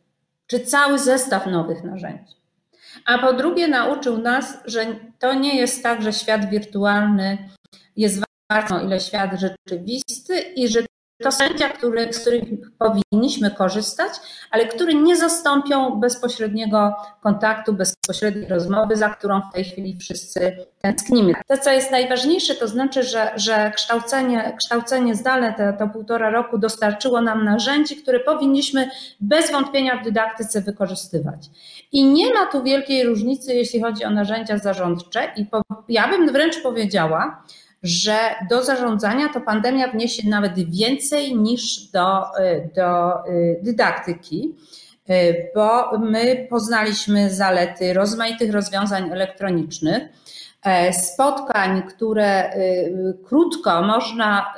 czy cały zestaw nowych narzędzi a po drugie nauczył nas, że to nie jest tak, że świat wirtualny jest ważny, ile świat rzeczywisty i że to sędzia, który, z których powinniśmy korzystać, ale które nie zastąpią bezpośredniego kontaktu, bezpośredniej rozmowy, za którą w tej chwili wszyscy tęsknimy. To, co jest najważniejsze, to znaczy, że, że kształcenie, kształcenie zdalne, to, to półtora roku, dostarczyło nam narzędzi, które powinniśmy bez wątpienia w dydaktyce wykorzystywać. I nie ma tu wielkiej różnicy, jeśli chodzi o narzędzia zarządcze, i po, ja bym wręcz powiedziała, że do zarządzania to pandemia wniesie nawet więcej niż do, y, do y, dydaktyki, y, bo my poznaliśmy zalety rozmaitych rozwiązań elektronicznych, e, spotkań, które krótko można,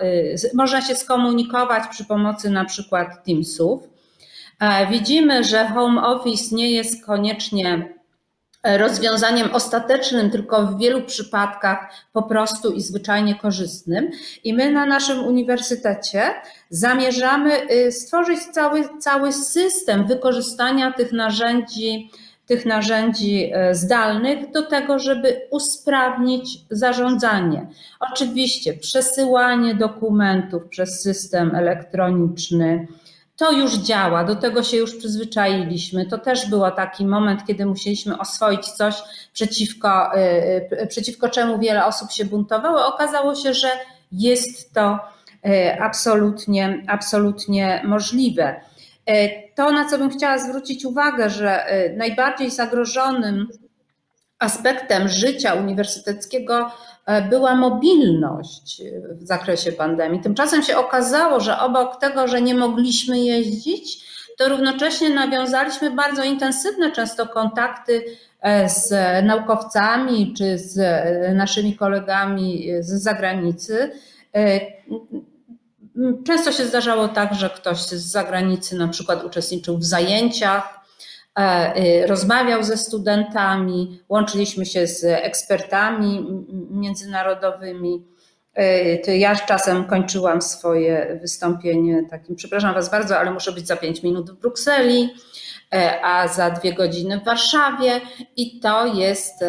można się skomunikować przy pomocy na przykład Teamsów. E, widzimy, że home office nie jest koniecznie rozwiązaniem ostatecznym, tylko w wielu przypadkach po prostu i zwyczajnie korzystnym. I my na naszym uniwersytecie zamierzamy y, stworzyć cały, cały system wykorzystania tych narzędzi, tych narzędzi y, zdalnych do tego, żeby usprawnić zarządzanie. Oczywiście przesyłanie dokumentów przez system elektroniczny, to już działa, do tego się już przyzwyczailiśmy. To też był taki moment, kiedy musieliśmy oswoić coś, przeciwko, y, y, przeciwko czemu wiele osób się buntowało. Okazało się, że jest to y, absolutnie, absolutnie możliwe. To, na co bym chciała zwrócić uwagę, że najbardziej zagrożonym aspektem życia uniwersyteckiego była mobilność w zakresie pandemii. Tymczasem się okazało, że obok tego, że nie mogliśmy jeździć, to równocześnie nawiązaliśmy bardzo intensywne często kontakty e, z naukowcami czy z e, naszymi kolegami z zagranicy. Często się zdarzało tak, że ktoś z zagranicy na przykład uczestniczył w zajęciach E, rozmawiał ze studentami, łączyliśmy się z ekspertami międzynarodowymi. E, ja czasem kończyłam swoje wystąpienie takim, przepraszam Was bardzo, ale muszę być za pięć minut w Brukseli, e, a za dwie godziny w Warszawie i to jest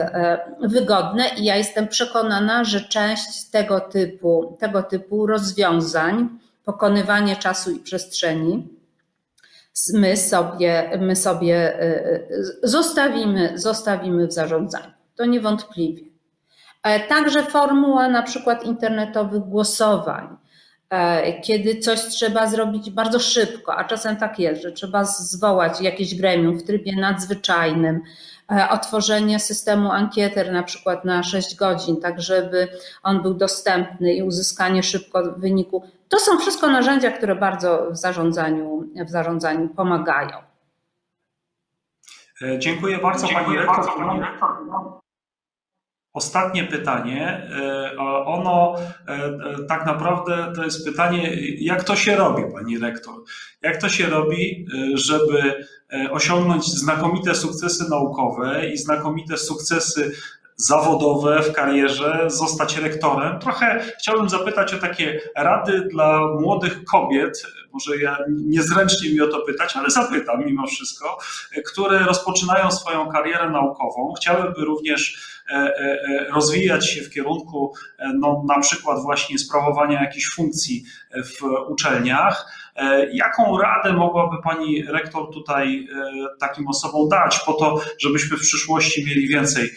wygodne i ja jestem przekonana, że część tego typu, tego typu rozwiązań, pokonywanie czasu i przestrzeni, my sobie, my sobie y, y, zostawimy, zostawimy w zarządzaniu. To niewątpliwie. E, także formuła na przykład internetowych głosowań, e, kiedy coś trzeba zrobić bardzo szybko, a czasem tak jest, że trzeba zwołać jakieś gremium w trybie nadzwyczajnym, e, otworzenie systemu ankieter na przykład na 6 godzin, tak żeby on był dostępny i uzyskanie szybko wyniku. To są wszystko narzędzia, które bardzo w zarządzaniu, w zarządzaniu pomagają. E, dziękuję bardzo Dziękuję Pani Rektor. Pani rektor. Ostatnie pytanie. E, ono e, tak naprawdę to jest pytanie, jak to się robi, Pani Rektor? Jak to się robi, żeby osiągnąć znakomite sukcesy naukowe i znakomite sukcesy zawodowe w karierze, zostać rektorem. Trochę chciałbym zapytać o takie rady dla młodych kobiet, może ja niezręcznie mi o to pytać, ale zapytam mimo wszystko, które rozpoczynają swoją karierę naukową, chciałyby również rozwijać się w kierunku no, na przykład właśnie sprawowania jakichś funkcji w uczelniach. Jaką radę mogłaby Pani rektor tutaj takim osobom dać po to, żebyśmy w przyszłości mieli więcej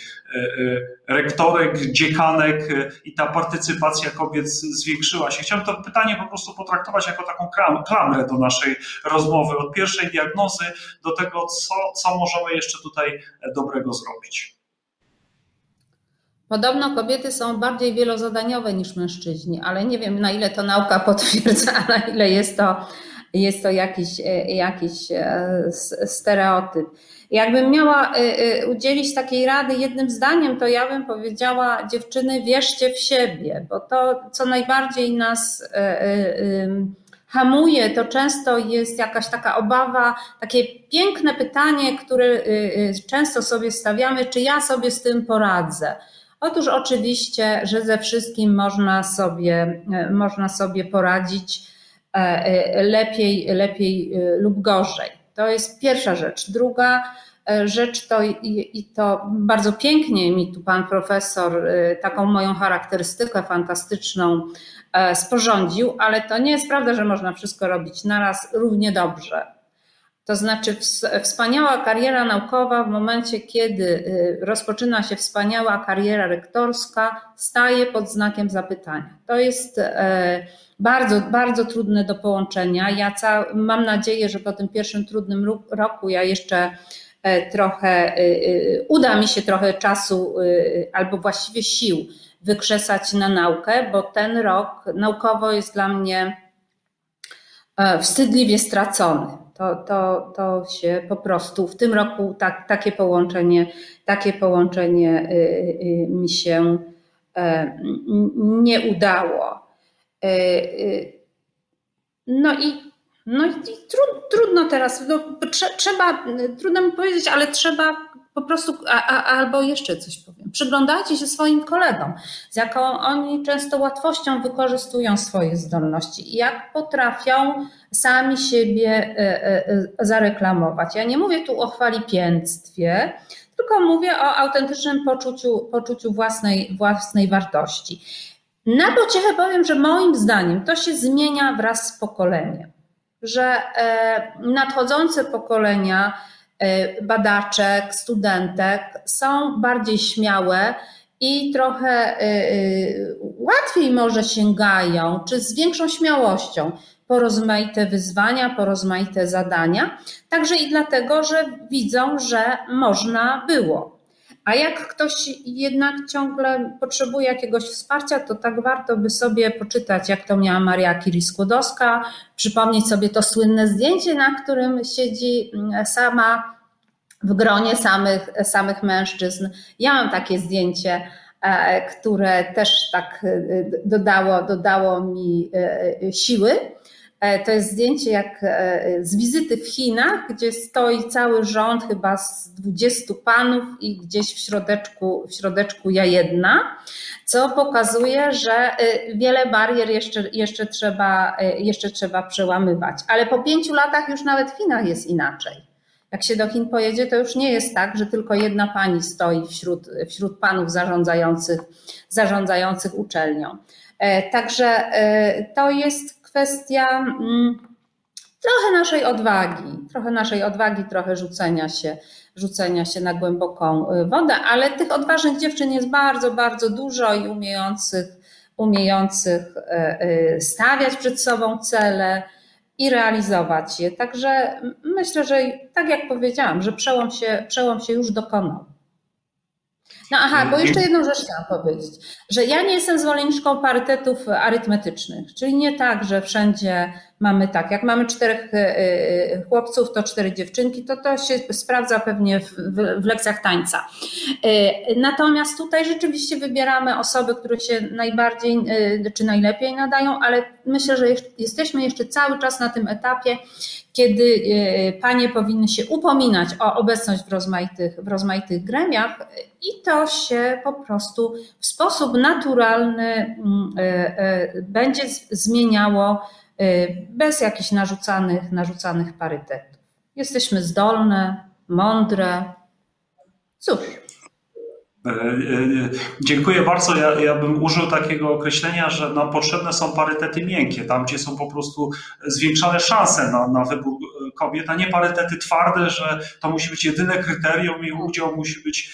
rektorek, dziekanek i ta partycypacja kobiet zwiększyła się? Chciałem to pytanie po prostu potraktować jako taką klamrę do naszej rozmowy, od pierwszej diagnozy do tego, co, co możemy jeszcze tutaj dobrego zrobić. Podobno kobiety są bardziej wielozadaniowe niż mężczyźni, ale nie wiem na ile to nauka potwierdza, na ile jest to, jest to jakiś, jakiś e, stereotyp. Jakbym miała e, udzielić takiej rady jednym zdaniem, to ja bym powiedziała: dziewczyny, wierzcie w siebie, bo to, co najbardziej nas e, hamuje, to często jest jakaś taka obawa, takie piękne pytanie, które często sobie stawiamy, czy ja sobie z tym poradzę. Otóż oczywiście, że ze wszystkim można sobie, e, można sobie poradzić e, e, lepiej, lepiej lub gorzej. To jest pierwsza rzecz. Druga rzecz to i to bardzo pięknie mi tu pan profesor taką moją charakterystykę fantastyczną sporządził, ale to nie jest prawda, że można wszystko robić naraz równie dobrze. To znaczy, wspaniała kariera naukowa w momencie, kiedy rozpoczyna się wspaniała kariera rektorska, staje pod znakiem zapytania. To jest e, bardzo, bardzo trudne do połączenia. Ja mam nadzieję, że po tym pierwszym trudnym roku ja jeszcze e, trochę, y, uda mi się trochę czasu albo właściwie sił wykrzesać na naukę, bo ten rok naukowo jest dla mnie e, wstydliwie stracony. To, to, to się po prostu w tym roku tak, takie połączenie, takie połączenie mi się e, nie udało. E, no i, no i trudno teraz, no, trzeba, trudno mi powiedzieć, ale trzeba po prostu, a, a, albo jeszcze coś powiem, przyglądajcie się swoim kolegom, z jaką oni często łatwością wykorzystują swoje zdolności i jak potrafią sami siebie e, e, e, zareklamować. Ja nie mówię tu o chwalipięctwie, tylko mówię o autentycznym poczuciu, poczuciu własnej, własnej wartości. Na pociechę powiem, że moim zdaniem to się zmienia wraz z pokoleniem, że nadchodzące pokolenia badaczek, studentek są bardziej śmiałe i trochę łatwiej może sięgają, czy z większą śmiałością po rozmaite wyzwania, po rozmaite zadania, także i dlatego, że widzą, że można było. A jak ktoś jednak ciągle potrzebuje jakiegoś wsparcia, to tak warto by sobie poczytać, jak to miała Maria Curie-Skłodowska, przypomnieć sobie to słynne zdjęcie, na którym siedzi mm, sama w gronie samych, samych mężczyzn. Ja mam takie zdjęcie, e, które też tak e, dodało, dodało mi e, siły. E, to jest zdjęcie jak e, z wizyty w Chinach, gdzie stoi cały rząd chyba z 20 panów i gdzieś w środeczku, w środeczku ja jedna, co pokazuje, że e, wiele barier jeszcze, jeszcze, trzeba, jeszcze trzeba przełamywać. Ale po pięciu latach już nawet w Chinach jest inaczej. Jak się do Chin pojedzie, to już nie jest tak, że tylko jedna pani stoi wśród, wśród panów zarządzających, zarządzających uczelnią. Także to jest kwestia mm, trochę naszej odwagi, trochę naszej odwagi, trochę rzucenia się, rzucenia się na głęboką y, wodę, ale tych odważnych dziewczyn jest bardzo, bardzo dużo i umiejących, umiejących y, y, stawiać przed sobą cele i realizować je. Także myślę, że tak jak powiedziałam, że przełom się, przełom się już dokonał. No aha, bo jeszcze jedną rzecz chciałam powiedzieć, że ja nie jestem zwolenniczką parytetów arytmetycznych, czyli nie tak, że wszędzie mamy tak, jak mamy czterech e, e, chłopców, to cztery dziewczynki, to to się sprawdza pewnie w, w, w lekcjach tańca. E, natomiast tutaj rzeczywiście wybieramy osoby, które się najbardziej czy najlepiej nadają, ale myślę, że jesteśmy jeszcze cały czas na tym etapie, kiedy panie powinny się upominać o obecność w rozmaitych, w rozmaitych gremiach i to się po prostu w sposób naturalny mm, będzie zmieniało bez jakichś narzucanych, narzucanych parytetów. Jesteśmy zdolne, mądre. Cóż, E, e, dziękuję bardzo. Ja, ja bym użył takiego określenia, że nam potrzebne są parytety miękkie, tam gdzie są po prostu zwiększane szanse na, na wybór kobiet, a nie parytety twarde, że to musi być jedyne kryterium i udział musi być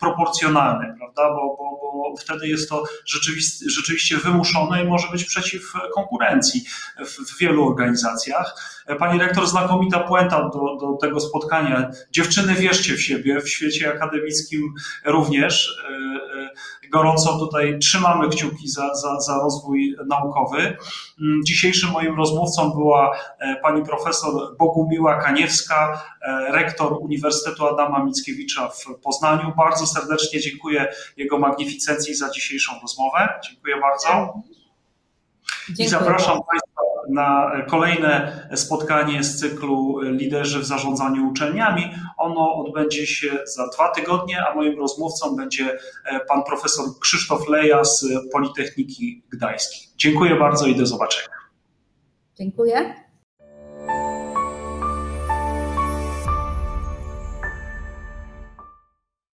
proporcjonalny, prawda? Bo, bo, bo wtedy jest to rzeczywiście, rzeczywiście wymuszone i może być przeciw konkurencji w, w wielu organizacjach. Pani rektor, znakomita puenta do, do tego spotkania. Dziewczyny, wierzcie w siebie, w świecie akademickim również. E, e, gorąco tutaj trzymamy kciuki za, za, za rozwój naukowy. Mm, dzisiejszym moim rozmówcą była e, pani profesor Bogumiła Kaniewska, rektor Uniwersytetu Adama Mickiewicza w Poznaniu. Bardzo serdecznie dziękuję jego magnificencji za dzisiejszą rozmowę. Dziękuję bardzo. Dziękuję. I zapraszam Państwa na kolejne spotkanie z cyklu Liderzy w zarządzaniu uczelniami. Ono odbędzie się za dwa tygodnie, a moim rozmówcą będzie e, pan profesor Krzysztof Leja z Politechniki Gdańskiej. Dziękuję bardzo i do zobaczenia. Dziękuję.